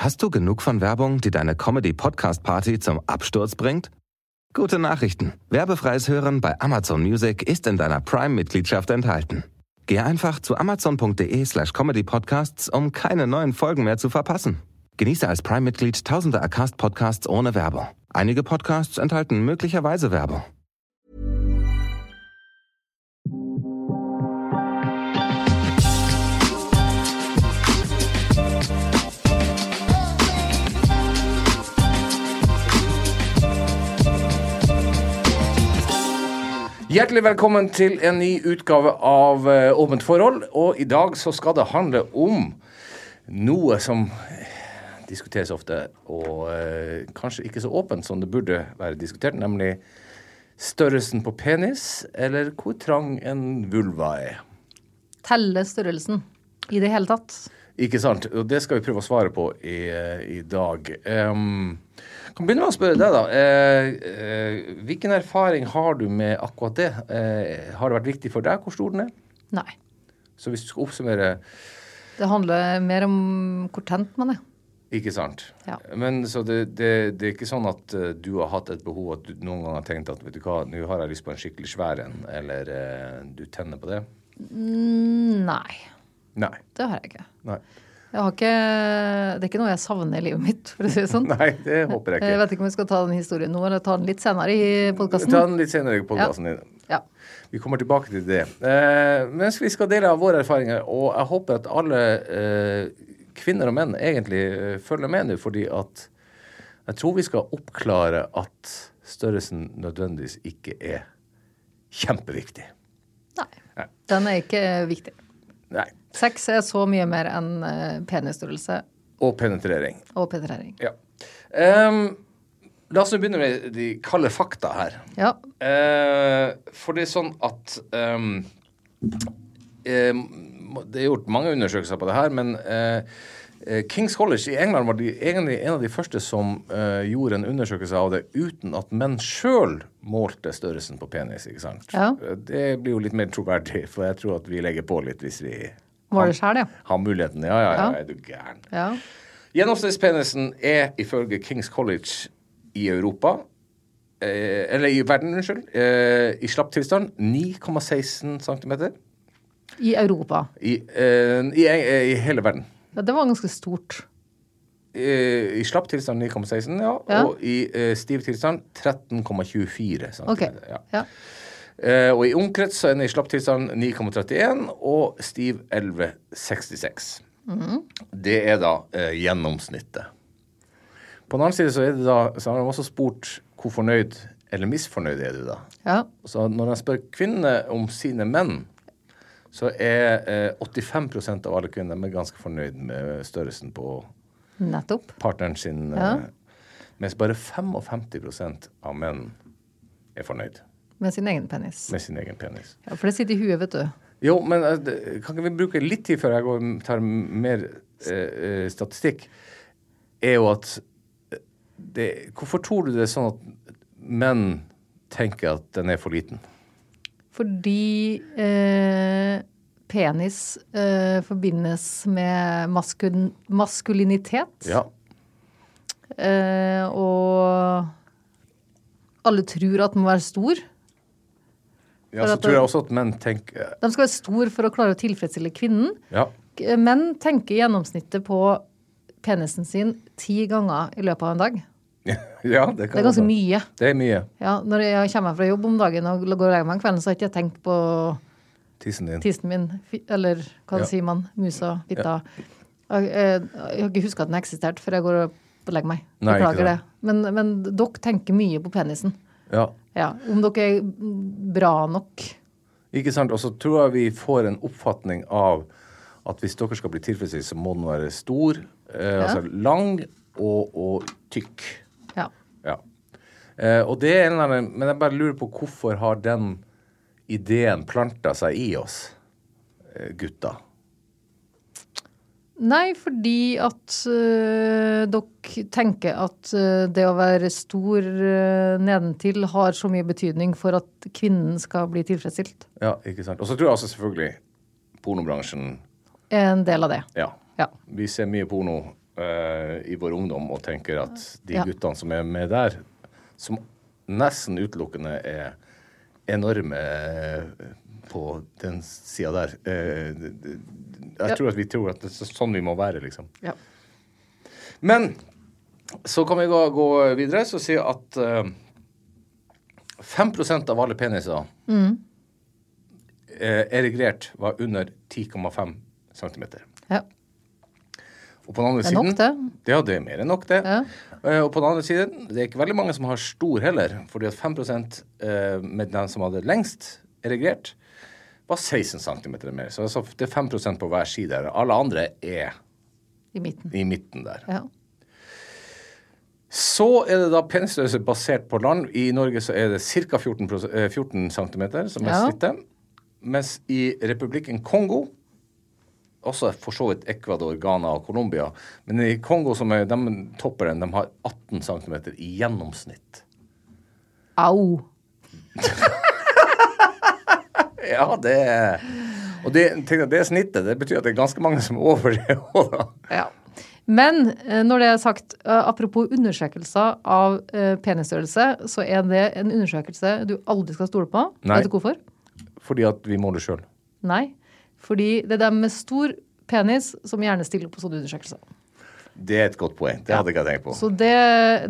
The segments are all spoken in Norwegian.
Hast du genug von Werbung, die deine Comedy-Podcast-Party zum Absturz bringt? Gute Nachrichten. Werbefreies Hören bei Amazon Music ist in deiner Prime-Mitgliedschaft enthalten. Geh einfach zu amazon.de slash comedypodcasts, um keine neuen Folgen mehr zu verpassen. Genieße als Prime-Mitglied tausende Acast-Podcasts ohne Werbung. Einige Podcasts enthalten möglicherweise Werbung. Hjertelig velkommen til en ny utgave av eh, Åpent forhold. Og i dag så skal det handle om noe som diskuteres ofte, og eh, kanskje ikke så åpent som det burde være diskutert, nemlig størrelsen på penis, eller hvor trang en vulva er. Telle størrelsen i det hele tatt. Ikke sant? Og det skal vi prøve å svare på i, eh, i dag. Um, kan begynne med å spørre deg, da. Uh, uh, hvilken erfaring har du med akkurat det? Uh, har det vært viktig for deg hvor stor den er? Nei. Så hvis du skal oppsummere Det handler mer om hvor tent man er. Ikke sant? Ja. Men så det, det, det, er ikke sånn at uh, du har hatt et behov at du noen gang har tenkt at vet du hva, nå har jeg lyst på en skikkelig svær en, eller uh, du tenner på det? Mm, nei. Nei. Det har jeg ikke. Nei. Jeg har ikke, det er ikke noe jeg savner i livet mitt, for å si det sånn. Nei, det håper jeg ikke. Jeg vet ikke om vi skal ta den historien nå, eller ta den litt senere i podkasten. Ta den litt senere i podkasten Ja. Ja. Vi kommer tilbake til det. Eh, mens vi skal dele av våre erfaringer, og jeg håper at alle eh, kvinner og menn egentlig eh, følger med nå, fordi at jeg tror vi skal oppklare at størrelsen nødvendigvis ikke er kjempeviktig. Nei. Nei. Den er ikke viktig. Nei. Sex er så mye mer enn eh, penisstørrelse Og penetrering. og penetrering. Ja. Um, la oss begynne med de kalde fakta her. Ja. Uh, for det er sånn at um, uh, Det er gjort mange undersøkelser på det her, men eh, Kings College i England var de, egentlig en av de første som uh, gjorde en undersøkelse av det uten at menn sjøl målte størrelsen på penis. ikke sant? Ja. Det blir jo litt mer troverdig, for jeg tror at vi legger på litt hvis vi Det sjæl, ja? har muligheten. Ja, ja, ja, er du gæren. Ja. Gjennomsnittspenisen er ifølge Kings College i Europa eh, Eller i verden, unnskyld. Eh, I slapp tilstand 9,16 cm. I Europa. I, eh, i, I hele verden. Ja, det var ganske stort. Eh, I slapp tilstand 9,16, ja. Ja. Og i eh, stiv tilstand 13,24 cm. Ok. Ja. Ja. Eh, og i omkrets så er den i slapp tilstand 9,31 og stiv 11,66. Mm. Det er da eh, gjennomsnittet. På den annen side så, er det da, så har de også spurt hvor fornøyd eller misfornøyd er du da. ja. Så når de spør kvinnene om sine menn, så er eh, 85% av alle kvinner er ganske fornøyd med størrelsen på Nettopp. partneren sin. Ja. Eh, mens bare 55% av menn er fornøyd Med sin egen penis. med sin egen penis. Ja, For det sitter i huet, vet du. Jo, men eh, kan ikke vi bruke litt tid før jeg går, tar mer eh, eh, statistikk? Er jo at eh, det, Hvorfor tror du det er sånn at menn tenker at den er for liten? Fordi eh, penis eh, forbindes med maskul maskulinitet. Ja. Eh, og alle tror at den må være stor. Ja så tror jeg også at menn tenker De skal være store for å klare å tilfredsstille kvinnen. Ja. Menn tenker i gjennomsnittet på penisen sin ti ganger i løpet av en dag. ja, det Det er ganske mye. Det er mye. Ja, når jeg kommer fra jobb om dagen og går og legger meg om kvelden, så har ikke jeg tenkt på Tissen din. tissen min, eller hva Ja. sier man, musa, fitta. Jeg, jeg, jeg har ikke huska at den eksisterte før jeg går og legger meg. Ikke Beklager det. Men, men dere tenker mye på penisen. Ja. Ja, Om dere er bra nok. Ikke sant? Og så tror jeg vi får en oppfatning av at hvis dere skal bli tilfredsstilt, så må den være stor, eh, altså lang og, og tykk. Ja. Ja. Eh, og det er en eller annen, men jeg bare lurer på hvorfor har den ideen planta seg i oss, eh, gutta? Nei, fordi at uh, dere tenker at uh, det å være stor uh, nedentil har så mye betydning for at kvinnen skal bli tilfredsstilt. Ja, ikke sant? Og så tror jeg altså selvfølgelig pornobransjen En del av det. Ja. Ja. Vi ser mye porno eh, i vår ungdom og tenker at de Ja. guttene som er med der, som nesten utelukkende er enorme eh, på den sida der eh, Jeg tror at vi tror at det er sånn vi må være, liksom. Ja. Men så kan vi gå, gå videre så si at eh, 5% av alle peniser Mm. eh, erigrert var under 10,5 cm. ja. Og på den andre Det er nok, det. Ja, det er mer enn nok, det. Ja. Uh, og på den andre siden, det er ikke veldig mange som har stor heller, fordi at 5 uh, med den som hadde lengst erigrert, var 16 cm mer. Så altså, det er 5% på hver side. Der. Alle andre er I midten. i midten der. Ja. Så er det da penisstørrelse basert på land. I Norge så er det ca. 14, pros- eh, 14 cm som er Ja. snittet. Mens i republikken Kongo, også for så vidt Ecuador, Ghana og Colombia, men i Kongo som er de topper den, de har 18 cm i gjennomsnitt. Au. Ja, det er Og det, det snittet. Det betyr at det er ganske mange som er over det òg, da. Ja. Men eh, når det er sagt, eh, apropos undersøkelser av eh, penisstørrelse, så er det en undersøkelse du aldri skal stole på. Nei. Vet du hvorfor? Fordi at vi måler sjøl. Nei. Fordi det er dem med stor penis som gjerne stiller på sånne undersøkelser. Det er et godt poeng. Det hadde ikke jeg tenkt på. Så det,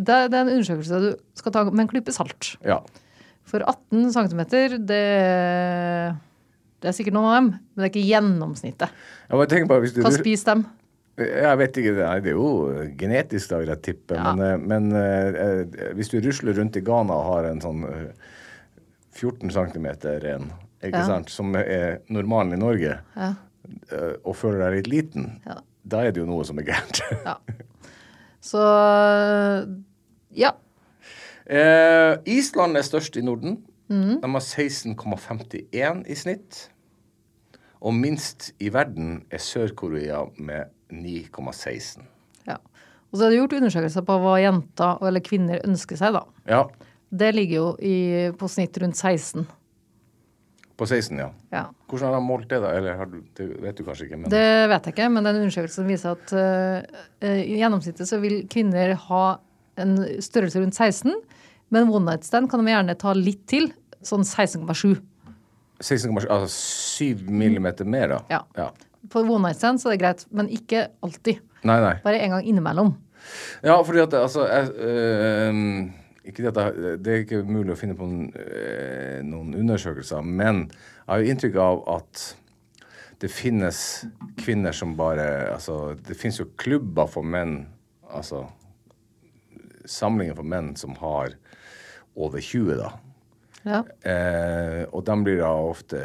det, det er en undersøkelse du skal ta med en klype salt. Ja. For 18 cm, det, det er sikkert noen av dem, men det er ikke gjennomsnittet. Bare du Hva spiser dem? Jeg vet ikke, det er jo genetisk, da vil jeg tippe. Ja. Men, eh, men eh, eh, hvis du rusler rundt i Ghana og har en sånn eh, 14 cm ren, ikke Ja. sant, som er normalen i Norge, Ja. og føler deg litt liten, Ja. da er det jo noe som er gærent. ja. Så ja. Eh, Island er størst i Norden. Mm. De har 16,51 i snitt. Og minst i verden er Sør-Korea med 9,16. ja. Og så er det gjort undersøkelser på hva jenter eller kvinner ønsker seg, da. Ja, Det ligger jo i, på snitt rundt 16. på 16, ja. Ja. Hvordan har de målt det, da? Eller har du, det vet du kanskje ikke, men Det vet jeg ikke, men det er en undersøkelse som viser at eh, i gjennomsnittet så vil kvinner ha en størrelse rundt 16, men one night stand kan de gjerne ta litt til, sånn 16,7. 16,7 Altså 7 millimeter mer, da? Ja. ja. På one night stand så er det greit, men ikke alltid. Nei, nei. Bare en gang innimellom. Ja, fordi at altså jeg, øh, ikke det, at jeg, det er ikke mulig å finne på noen, øh, noen undersøkelser, men jeg har jo inntrykk av at det finnes kvinner som bare Altså, det finnes jo klubber for menn, altså Samlinger for menn som har over 20, da. Ja. Eh, og de blir da ofte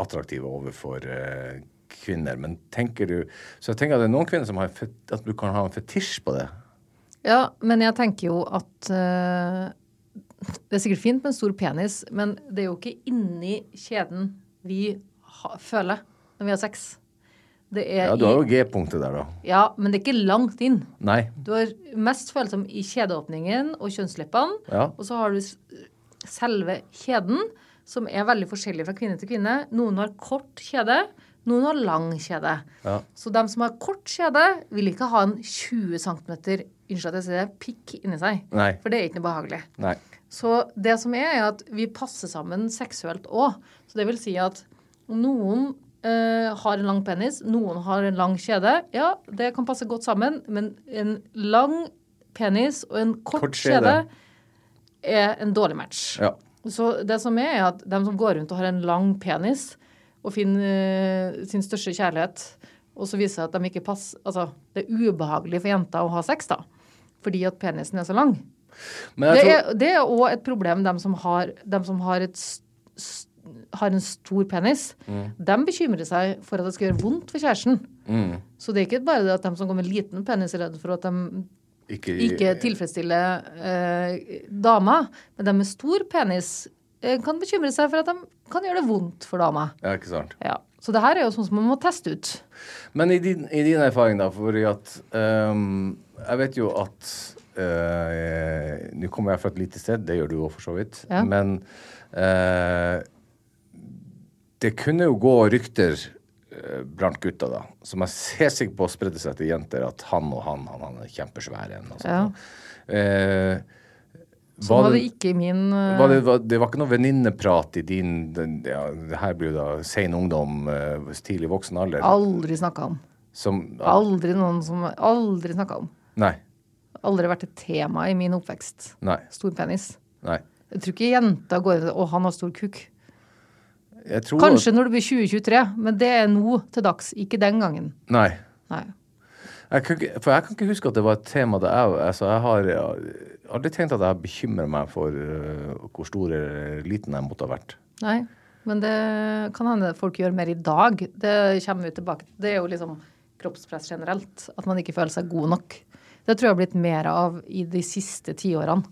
attraktive overfor eh, kvinner. Men tenker du Så jeg tenker at det er noen kvinner som har at du kan ha en fetisj på det. ja, men jeg tenker jo at eh, Det er sikkert fint med en stor penis, men det er jo ikke inni kjeden vi ha, føler når vi har sex. Det Ja, du har jo G-punktet der, da. ja, men det er ikke langt inn. Nei. Du har mest følsom i kjedeåpningen og kjønnsleppene. Ja. Og så har du selve kjeden, som er veldig forskjellig fra kvinne til kvinne. Noen har kort kjede, noen har lang kjede. Ja. Så de som har kort kjede, vil ikke ha en 20 cm unnskyld at jeg sier det, pikk inni seg. Nei. For det er ikke noe behagelig. Nei. Så det som er, er at vi passer sammen seksuelt òg. Så det vil si at noen eh, har en lang penis, noen har en lang kjede, ja, det kan passe godt sammen, men en lang penis og en kort, Kort kjede. kjede er en dårlig match. Ja. Så det som er, er at de som går rundt og har en lang penis og finner uh, sin største kjærlighet, og så viser det at de ikke passer Altså, det er ubehagelig for jenter å ha sex, da. Fordi at penisen er så lang. Det tror er, det er òg et problem, dem som har, dem som har, et, st har en stor penis. Mm. De bekymrer seg for at det skal gjøre vondt for kjæresten. mm, Så det er ikke bare det at de som går med liten penis, er redd for at de ikke, ikke tilfredsstiller eh, dama. Men de med stor penis eh, kan bekymre seg for at de kan gjøre det vondt for dama. Ja, ikke sant. Ja. Så det her er jo sånn som man må teste ut. Men i din, i din erfaring, da, fordi at um, Jeg vet jo at uh, Nå kommer jeg fra et lite sted, det gjør du òg for så vidt. Ja. Men eh, det kunne jo gå rykter eh, blant gutta, da, som er helt sikker på spredde seg til jenter, at han og han, han, han er kjempesvær en. og sånt. Ja. Eh, Sånn var det ikke i min uh... var det, var, det var ikke noe venninneprat i din den, ja, Det her blir jo da sen ungdom, eh, tidlig voksen alder. Aldri snakka om. Som Aldri noen som Aldri snakka om. Nei. Aldri vært et tema i min oppvekst. Nei. Stor penis. Nei. Jeg tror ikke jenta går inn og han har stor kuk. Tror Kanskje når det blir 2023, men det er nå til dags, ikke den gangen. Nei. Nei. Jeg kan ikke, for jeg kan ikke huske at det var et tema da jeg altså Jeg har aldri tenkt at jeg bekymrer meg for uh, hvor stor eller liten jeg måtte ha vært. Nei. Men det kan hende folk gjør mer i dag. Det kommer vi tilbake til. Det er jo liksom kroppspress generelt. At man ikke føler seg god nok. Det tror jeg har blitt mer av i de siste tiårene.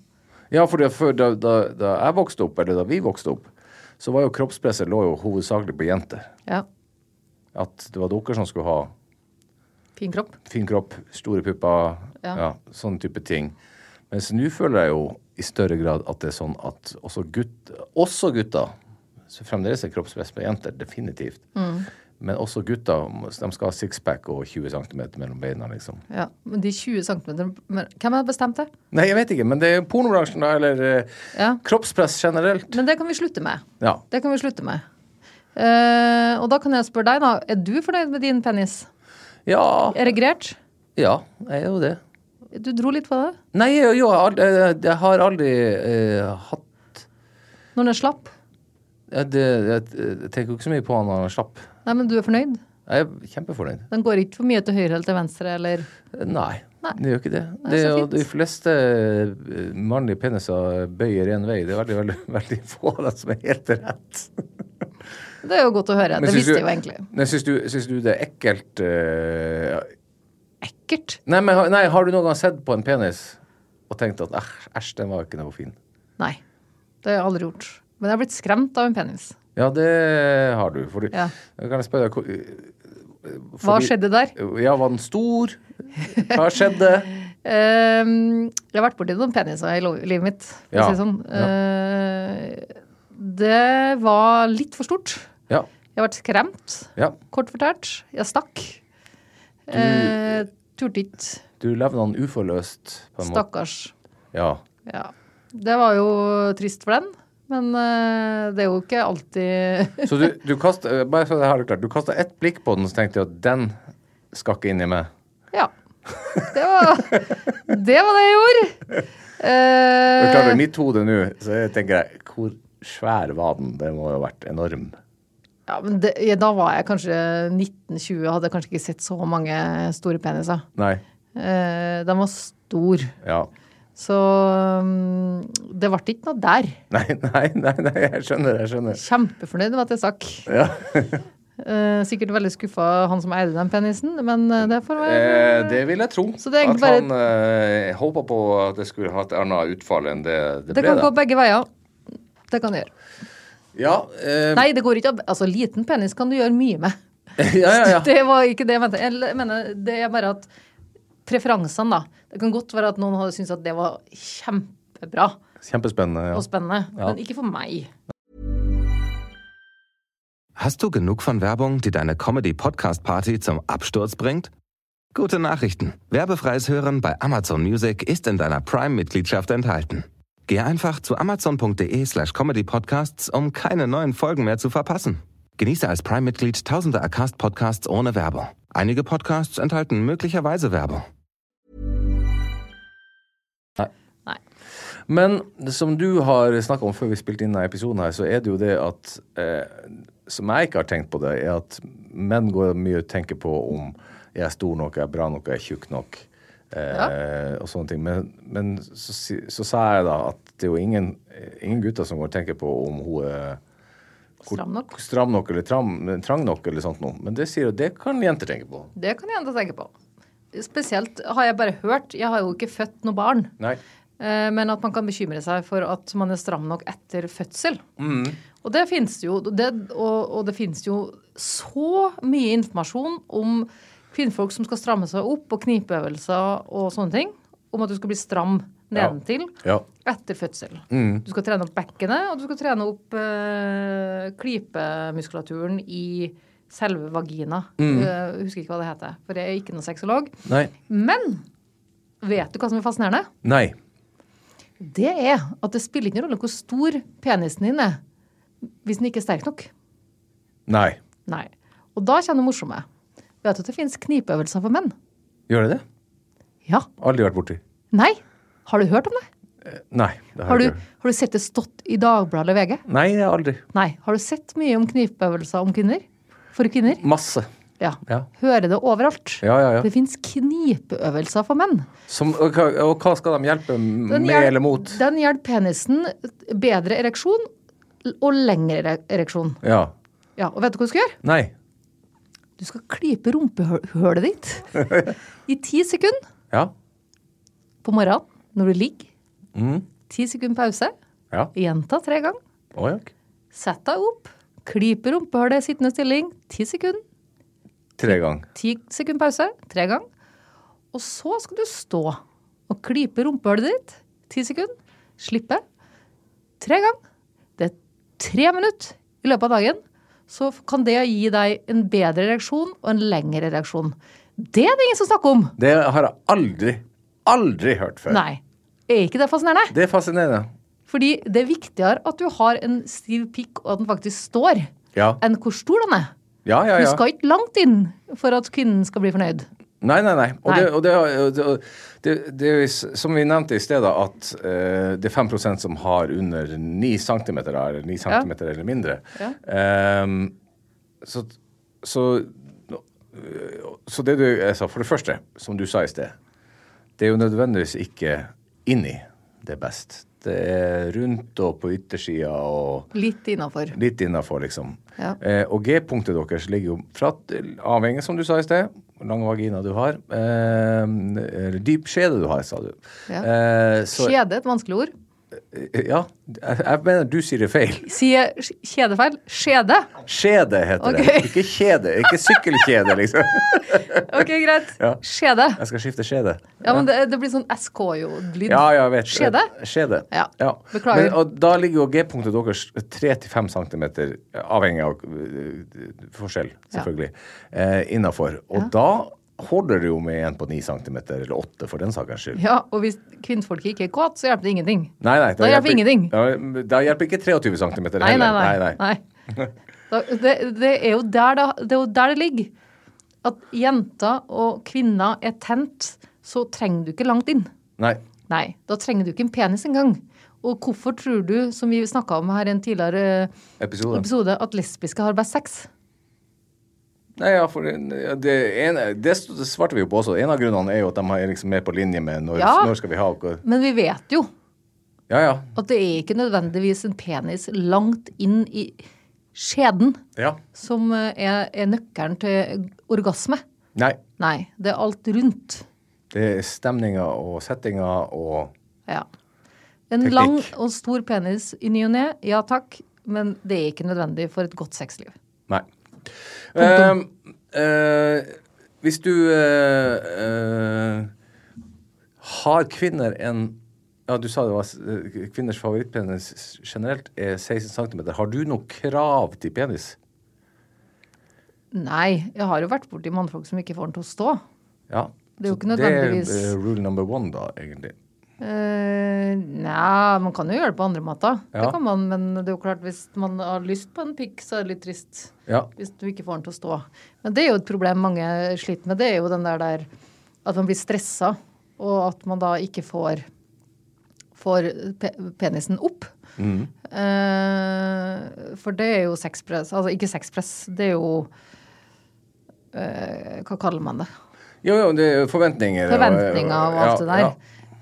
Ja, for da, da, da jeg vokste opp, eller da vi vokste opp, så var jo kroppspresset lå jo hovedsakelig på jenter. Ja. At det var dere som skulle ha Fin kropp. fin kropp, store pupper, ja. Ja. sånne type ting. Mens nå føler jeg jo i større grad at det er sånn at også, gutt, også gutter så Fremdeles er kroppspress på jenter, definitivt. Men også gutter de skal ha sixpack og 20 cm mellom beina, liksom. Ja. Men de 20 cm Hvem har bestemt det? Nei, jeg vet ikke, men det er pornobransjen, da, eller eh, Ja. kroppspress generelt. Men det kan vi slutte med. Ja. Det kan vi slutte med. Uh, og da kan jeg spørre deg, da. Er du fornøyd med din penis? Ja, Erigert? ja jeg er jo det. Du dro litt på det? Nei, jo, jo, jeg jeg, jeg har aldri uh, hatt Når den slapp? Jeg, det, jeg, tenker jo ikke så mye på han når han slapp. Nei, men du er fornøyd? Jeg er kjempefornøyd. Den går ikke for mye til høyre eller til venstre, eller Nei, Nei. det gjør ikke det. Nei, det jo de fleste eh, mannlige peniser bøyer én vei. Det er veldig, veldig, veldig få av dem som er helt rett. Det er jo godt å høre. Men det visste jeg jo egentlig. Men syns du, syns du det er ekkelt eh, Ekkelt. nei, men, nei, har du noen gang sett på en penis og tenkt at æsj, den var ikke noe fin? Nei. Det har jeg aldri gjort. Men jeg har blitt skremt av en penis. Ja, det har du. Fordi, Ja. Kan jeg spørre deg hvor- Hva skjedde der? Ja, var den stor? Hva skjedde? um, jeg har vært borti noen peniser i livet mitt, for Ja, å si det sånn. Eh, det var litt for stort. Ja. Jeg vært skremt, ja. kort fortalt. Jeg stakk. Uh, Turte ikke. Du levde han uforløst, på en måte. Stakkars. Ja. Ja. Det var jo trist for den, men eh, det er jo ikke alltid Så du, du kastet, bare så det her er klart, du kastet ett blikk på den, så tenkte du at den skal ikke inn i meg. Ja. Det var det, var det jeg gjorde. Det er klart, Eh, I mitt hode nå så jeg tenker jeg hvor svær var den? Det må jo ha vært enorm. ja, men det, ja, da var jeg kanskje 1920 og hadde kanskje ikke sett så mange store peniser. Nei. Eh, den var stor. Ja. Så mm, det ble ikke noe der. Nei, nei, nei, nei, jeg skjønner, jeg skjønner. Kjempefornøyd med at jeg stakk. Ja. Eh, sikkert veldig skuffa han som eide den penisen, men eh, det får være Eh, det vil jeg tro. Det at han eh, håpa på at det skulle ha et annet utfall enn det det, Det ble. kan gå begge veier. Det kan det gjøre. Ja, eh, Nei, det går ikke Altså, liten penis kan du gjøre mye med. ja, ja, ja. Det var ikke det jeg mente. Jeg mener, det er bare at preferansene, da. Det kan godt være at noen hadde syntes at det var kjempebra Kjempespennende. Ja. og spennende, Ja. men ikke for meg. Hast du genug von Werbung, die deine Comedy-Podcast-Party zum Absturz bringt? Gute Nachrichten. Werbefreies Hören bei Amazon Music ist in deiner Prime-Mitgliedschaft enthalten. Geh einfach zu amazon.de slash comedypodcasts, um keine neuen Folgen mehr zu verpassen. Genieße als Prime-Mitglied tausende Acast-Podcasts ohne Werbung. Einige Podcasts enthalten möglicherweise Werbung. Nei. Men det som du har snakka om før vi spilte inn denne episoden, her, så er det jo det at eh, Som jeg ikke har tenkt på det, er at menn går mye og tenker på om jeg er stor nok, jeg er bra nok, jeg er tjukk nok. Eh, Og sånne ting. Men, men så, så sa jeg da at det er jo ingen, ingen gutter som går og tenker på om hun er hvor- Stram nok. stram nok eller tram, trang nok eller sånt noe. Men det sier jo, det kan jenter tenke på. Det kan jenter tenke på. Spesielt har jeg bare hørt, jeg har jo ikke født noe barn, Nei. eh, men at man kan bekymre seg for at man er stram nok etter fødsel. Mm. Og det finnes jo, det, og, og det finnes jo så mye informasjon om kvinnfolk som skal stramme seg opp, og knipeøvelser og sånne ting, om at du skal bli stram nedentil Ja. etter fødsel. Mm. Du skal trene opp bekkenet, og du skal trene opp eh, klypemuskulaturen i selve vagina. Jeg husker ikke hva det heter, for jeg er ikke noen sexolog. Nei. Men vet du hva som er fascinerende? Nei. Det er at det spiller ikke noen rolle hvor stor penisen din er, hvis den ikke er sterk nok. Nei. Nei. Og da kommer det morsomme. Vet du at det finnes knipeøvelser for menn? Gjør det det? Ja. Aldri vært borti. Nei. Har du hørt om det? Nei. Det Har du, har du sett det stått i Dagbladet eller VG? Nei, aldri. Nei. Har du sett mye om knipeøvelser om kvinner? For kvinner? Masse. Ja. Ja. Hører det overalt. Ja, ja, ja. Det fins knipeøvelser for menn. Som, og, og hva skal de hjelpe med eller mot? Den hjelper penisen bedre ereksjon og lengre ereksjon. Ja. Ja, Og vet du hva du skal gjøre? Nei. Du skal klype rumpehullet ditt i ti sekunder Ja. på morgenen når du ligger. Mm. Ti sekunder pause. Ja. Gjenta tre ganger. Ja. Sett deg opp. Klype rumpehullet i sittende stilling. Ti sekunder. Tre ganger. Ti sekunder pause. Tre ganger. Og så skal du stå og klype rumpehullet ditt. Ti sekunder. Slippe. Tre ganger. Det er tre minutter i løpet av dagen. Så kan det gi deg en bedre reaksjon og en lengre reaksjon. Det er det ingen som snakker om. Det har jeg aldri, aldri hørt før. Nei. Er ikke det fascinerende? Det er fascinerende. Fordi det er viktigere at du har en stiv pikk, og at den faktisk står, Ja. enn hvor stor den er. Ja, ja, Du skal ikke langt inn for at kvinnen skal bli fornøyd. Nei, nei, nei. Og, Nei. Det, og det, og det, det, er jo som vi nevnte i stedet, at uh, det er 5% som har under 9 cm, eller 9 cm eller mindre. Ja. Um, så, så, så det du sa, for det første, som du sa i sted, det er jo nødvendigvis ikke inni det er best. Det er rundt og på yttersida og Litt innafor. litt innafor, liksom. Ja. Eh, og G-punktet deres ligger jo fra avhengig, som du sa i sted, hvor lang vagina du har. Eh, eller dyp skjede du har, sa du. Ja. Eh, så, Kjede, et vanskelig ord. Ja, jeg, mener du sier det feil. Sier kjedefeil. Skjede. Skjede heter okay. det. Ikke kjede. Ikke sykkelkjede, liksom. Ok, greit. Ja. Skjede. Jeg skal skifte skjede. Ja, men det, det blir sånn SK-jo-lyd. Ja, jeg vet. Skjede? Skjede. Ja. Beklager. Men, og da ligger jo G-punktet deres 3-5 cm, avhengig av øh, forskjell, selvfølgelig, eh, innafor. Og da holder det jo med en på 9 cm, eller 8 for den saks skyld. Ja, og hvis kvinnfolket ikke er kåt, så hjelper det ingenting. Nei, nei. Da hjelper ingenting. Ja, da hjelper ikke 23 cm Nei, heller. nei, nei. nei. Da, det, det er jo der det, det er jo der det ligger. At jenter og kvinner er tent, så trenger du ikke langt inn. Nei. Nei, da trenger du ikke en penis engang. Og hvorfor tror du, som vi snakka om her i en tidligere Episode. episode, at lesbiske har best sex? Nei, ja, for det, ene, det svarte vi jo på også. En av grunnene er jo at de er liksom mer på linje med når, Ja. når skal vi ha og- Men vi vet jo Ja, ja. at det er ikke nødvendigvis en penis langt inn i skjeden ja. som eh, er, er nøkkelen til orgasme. Nei. Nei, det er alt rundt. Det er stemninga og settinga og Ja. En Teknikk. lang og stor penis i ny og ne, ja takk, men det er ikke nødvendig for et godt sexliv. Nei. Eh, eh, hvis du uh, Har kvinner en Ja, du sa det var kvinners favorittpenis generelt er 16 cm. Har du noe krav til penis? Nei, jeg har jo vært borti mannfolk som ikke får den til å stå. Ja. Det er jo ikke nødvendigvis- Det er rule number one, da, egentlig. Uh, Nja, man kan jo gjøre det på andre måter. Ja. Det kan man, men det er jo klart hvis man har lyst på en pikk, så er det litt trist. Ja. Hvis du ikke får den til å stå. Men det er jo et problem mange sliter med. Det er jo den der, der at man blir stressa, og at man da ikke får, får pe penisen opp. Mm. Uh, for det er jo sexpress. Altså ikke sexpress, det er jo uh, Hva kaller man det? Jo, jo, det er forventninger. og- Forventninger og alt det der.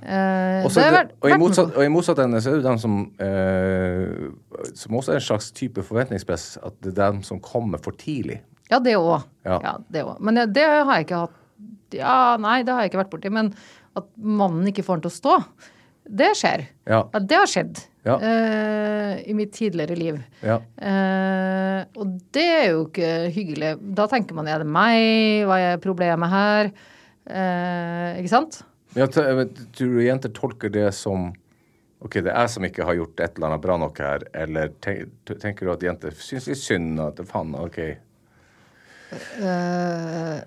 Eh, Og, det og, i motsatt, og i motsatt ende så er det dem som eh, Som også er en slags type forventningspress. At det er dem som kommer for tidlig. Ja, det òg. Ja. Ja. også. Men det, det har jeg ikke hatt Ja, nei, det har jeg ikke vært borti. Men at mannen ikke får den til å stå, det skjer. Ja. Det har skjedd Ja. eh, i mitt tidligere liv. Ja. Og det er jo ikke hyggelig. Da tenker man er det meg, hva er problemet her? Ikke sant? Men tror du jenter tolker det som Ok, det er jeg som ikke har gjort et eller annet bra nok her, eller ten, tenker du at jenter syns litt synd at faen, ok Uh,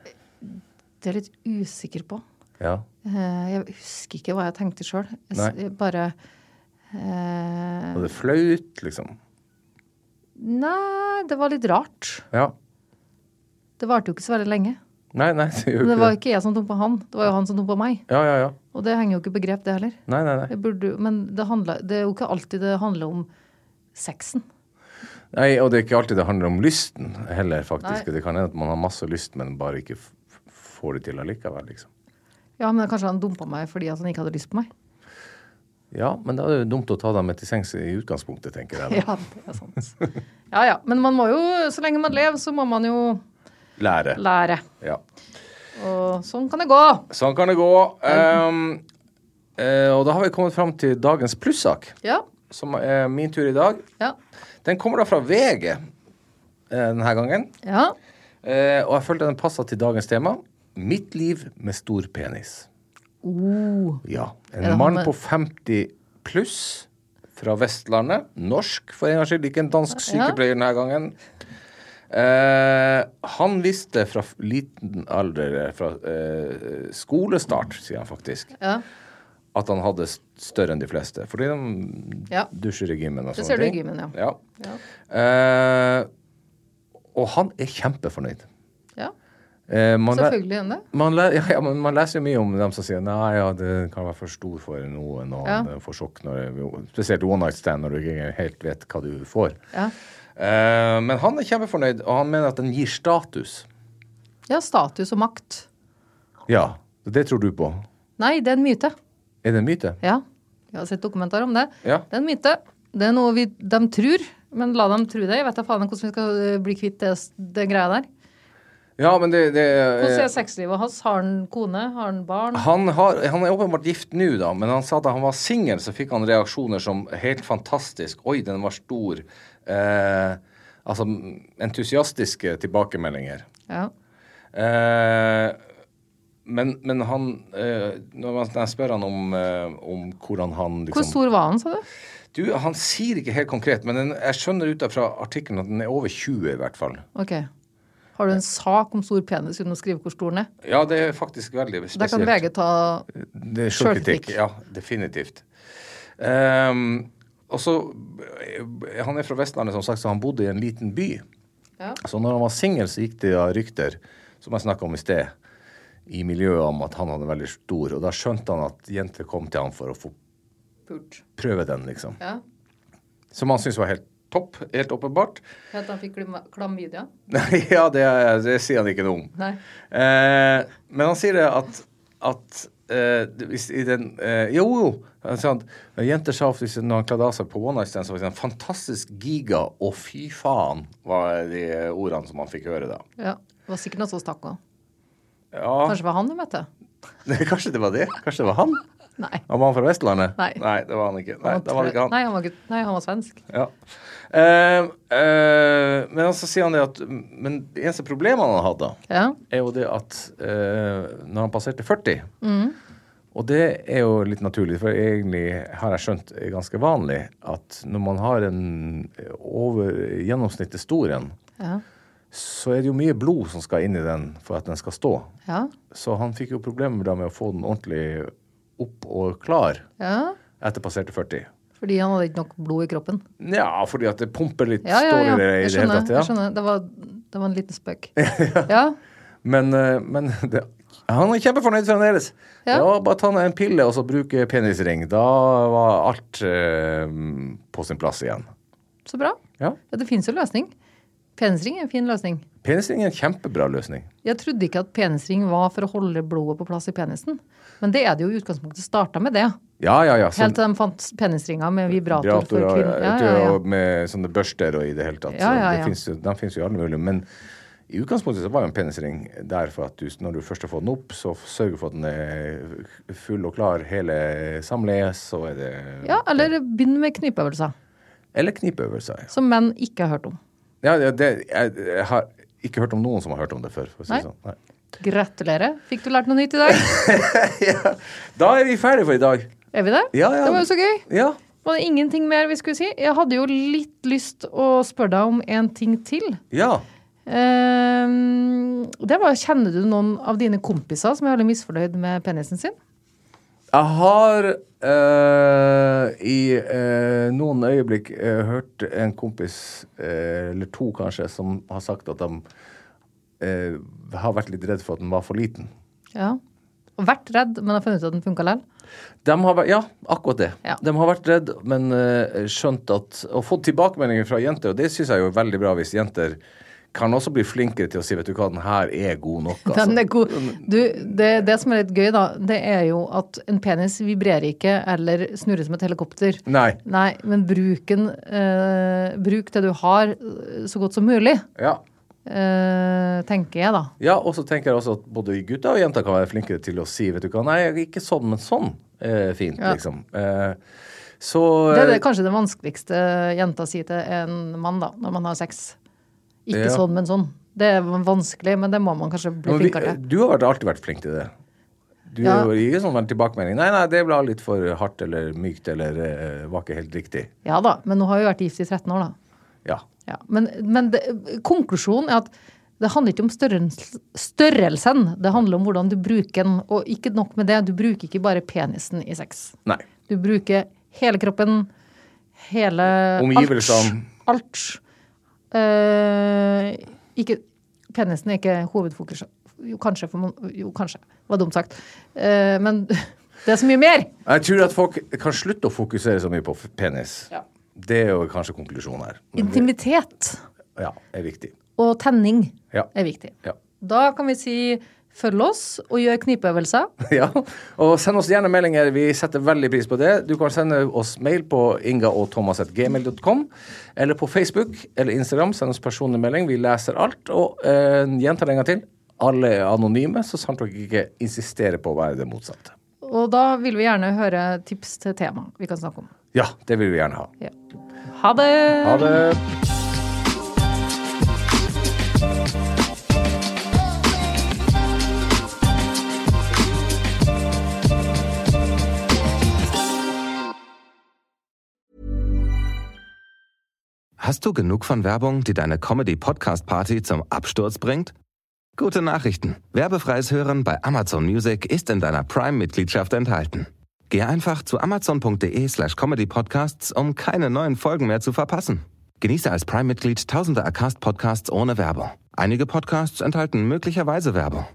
det er jeg litt usikker på. Ja. Uh, jeg husker ikke hva jeg tenkte sjøl. Bare uh, Og det flaut, liksom. Nei, det var litt rart. Ja. Det varte jo ikke så veldig lenge. Nei, nei, det gjør ikke det jo var ikke jeg som dumpa han, det var jo han som dumpa meg. Ja, ja, ja. Og det henger jo ikke på grep, det heller. Nei, nei, nei. Burde, men det, handler, det er jo ikke alltid det handler om sexen. Nei, Og det er ikke alltid det handler om lysten heller, faktisk. Nei. Det kan hende at man har masse lyst, men bare ikke får det til allikevel, liksom. Ja, men kanskje han dumpa meg fordi han ikke hadde lyst på meg. Ja, men da er det dumt å ta dem med til sengs i utgangspunktet, tenker jeg. da. Ja, det er sant. Ja ja. Men man må jo, så lenge man lever, så må man jo Lære. lære. Ja. Og sånn kan det gå. Sånn kan det gå. Um, uh, og da har vi kommet fram til dagens plussak, Ja. som er min tur i dag. Ja. Den kommer da fra VG eh, denne gangen. Ja. Uh, og jeg følte den passa til dagens tema. Mitt liv med stor penis. Oh. Ja. En mann med- på 50 pluss fra Vestlandet. Norsk, for en gangs skyld. Ikke en dansk sykepleier denne gangen. Eh, han visste fra liten alder, eh, fra eh, skolestart, sier han faktisk, Ja. at han hadde større enn de fleste. Fordi de Ja. dusjer i gymmen og Det sånne ser du i gymmen, ja. Ja. Eh, og han er kjempefornøyd. ja. Eh, man Selvfølgelig er det. man, ja, man leser jo mye om dem som sier nei, ja, det kan være for stor for noen, og Ja. får sjokk når Spesielt one night stand når du ikke helt vet hva du får. Ja. Eh, men han er kjempefornøyd, og han mener at den gir status. ja, status og makt. Ja, det tror du på. Nei, det er en myte. Er det en myte? Ja. Jeg har sett dokumentarer om det. Ja. Det er en myte. Det er noe vi, de tror, men la dem tro det. Jeg vet da faen hvordan vi skal eh, bli kvitt det, det greia der. Ja, men det, det Hvordan eh, er sexlivet hans? Har han kone? Har han barn? han, har, han er åpenbart gift nå, da, men han sa at da han var singel, så fikk han reaksjoner som helt fantastisk. Oi, den var stor. Eh, altså entusiastiske tilbakemeldinger. Ja. Eh, men, men han eh, Når man- jeg spør han om, eh, om hvordan han liksom, Hvor stor var han, sa du? Du, Han sier ikke helt konkret, men den, jeg skjønner ut fra artikkelen at den er over 20 i hvert fall. Ok. Har du en sak om stor penis uten å skrive hvor stor den er? Ja, det er faktisk veldig spesielt. Der kan VG ta. Selvkritikk. Ja, definitivt. Ehm, og så eh, Han er fra Vestlandet, som sagt, så han bodde i en liten by. Ja. Så når han var singel, så gikk det rykter, som jeg snakka om i sted, i miljøet om at han hadde veldig stor. Og da skjønte han at jenter kom til han for å få Purt. prøve den, liksom. Ja. Som han syntes var helt topp. Helt åpenbart. Helt han fikk klam- klamydia? Ja, det, det sier han ikke noe om. Eh, men han sier det at, at i den eh, Jo, jo. Sånn, Jenter sa ofte når han kledde av seg på One Night Stand, så var det sånn fantastisk giga og fy faen, var de ordene som han fikk høre da. Ja. Det var sikkert noe som stakk òg. Ja, Kanskje det var han du møtte? kanskje det var det? Kanskje det var han? Nei. Han var han fra Vestlandet? Nei. det var han ikke. Nei, han var det ikke han. Nei, han var, nei, han var svensk. Ja. Eh, eh, men så sier han det at Men det eneste problemet han hadde, Ja. er jo det at uh, når han passerte 40 Mm. Og det er jo litt naturlig, for egentlig har jeg skjønt er ganske vanlig at når man har en over gjennomsnittet stor en, Ja. så er det jo mye blod som skal inn i den for at den skal stå. Ja. Så han fikk jo problemer med å få den ordentlig opp og klar ja. etter passerte 40. Fordi han hadde ikke nok blod i kroppen. Ja, fordi at det pumper litt Ja, ja, ja. Jeg skjønner. tatt. Jeg skjønner. Det var, det var en liten spøk. Ja. Men, eh, men det, han er kjempefornøyd fremdeles. Ja. Ja. bare ta ned en pille og så bruke penisring. Da var alt eh, på sin plass igjen. Så bra. Ja. Ja, det fins jo løsning. Penisring er en fin løsning. Penisring er en kjempebra løsning. Jeg trodde ikke at penisring var for å holde blodet på plass i penisen. Men det er det jo i utgangspunktet starta med det. Ja, ja, ja. Helt til de fant penisringer med vibrator for kvinner. Ja, ja, ja. med sånne børster og i det hele tatt. Ja, ja, ja. det finnes de finnes jo i alle mulige. Men i utgangspunktet så var jo en penisring der for at du, når du først har fått den opp, så sørger for at den er full og klar hele samleiet, så er det ja, eller begynn med knipeøvelser. Eller knipeøvelser. Som menn ikke har hørt om. Ja, det, jeg, jeg har ikke hørt om noen som har hørt om det før. For å si Nei. sånn. Nei. Gratulerer. Fikk du lært noe nytt i dag? ja. Da er vi ferdige for i dag. Er vi det? Ja, ja. Det var jo så gøy. Ja. Var det ingenting mer vi skulle si? Jeg hadde jo litt lyst å spørre deg om en ting til. ja. Ehm, det var, Kjenner du noen av dine kompiser som er veldig misfornøyd med penisen sin? Jeg har eh, i eh, noen øyeblikk eh, hørt en kompis, eh, eller to kanskje, som har sagt at de eh, har vært litt redd for at den var for liten. Ja. Vært redd, men har funnet ut at den funka likevel? De har vært, ja, akkurat det. Ja. De har vært redd, men eh, skjønt at Og fått tilbakemeldinger fra jenter, og det syns jeg jo er veldig bra hvis jenter kan også bli flinkere til å si vet du hva, den her er god nok. Altså. Den er god. Du, det, det som er litt gøy, da, det er jo at en penis vibrerer ikke eller snurrer som et helikopter. Nei. Nei, men bruken eh, Bruk det du har eh, så godt som mulig, Ja. Eh, tenker jeg, da. ja, og så tenker jeg også at både gutter og jenter kan være flinkere til å si vet du hva, nei, ikke sånn, men sånn er fint, Ja. liksom. Uh, så Det er det, kanskje det vanskeligste jenta sier til en mann, da, når man har sex. Ikke Ja. sånn, men sånn. Det er vanskelig, men det må man kanskje bli vi, flinkere til. du har vært, alltid vært flink til det. Du Ja. gir ikke sånn tilbakemelding. Nei, nei, det ble litt for hardt eller mykt eller uh, var ikke helt riktig. Ja da, men nå har vi vært gift i 13 år, da. Ja. Ja, men men det, konklusjonen er at det handler ikke om størrels, størrelsen, det handler om hvordan du bruker den. Og ikke nok med det, du bruker ikke bare penisen i sex. Nei. Du bruker hele kroppen, hele Omgivelsene. Alt. alt. Eh, ikke, penisen er ikke hovedfokus. Jo, kanskje. For, jo, kanskje. Det var dumt sagt. Eh, men det er så mye mer. Jeg tror at folk kan slutte å fokusere så mye på penis. Ja. Det er jo kanskje konklusjonen her. Men Intimitet ja, er viktig. og tenning Ja. er viktig. Ja. Da kan vi si følg oss og gjør knipeøvelser. ja. Og send oss gjerne meldinger. Vi setter veldig pris på det. Du kan sende oss mail på ingaogthomas.gmail.com, eller på Facebook eller Instagram. Send oss personlig melding. Vi leser alt. Og eh, gjentar en gang til. Alle er anonyme, så sant dere ikke insisterer på å være det motsatte. Og da vil vi gjerne høre tips til tema vi kan snakke om. Ja, det vil vi gjerne ha. Ja. Ha det! Ha det. Hast du genug von Werbung, die deine Comedy-Podcast-Party zum Absturz bringt? Gute Nachrichten. Werbefreies Hören bei Amazon Music ist in deiner Prime-Mitgliedschaft enthalten. Geh einfach zu amazon.de slash comedypodcasts, um keine neuen Folgen mehr zu verpassen. Genieße als Prime-Mitglied tausende Acast-Podcasts ohne Werbung. Einige Podcasts enthalten möglicherweise Werbung.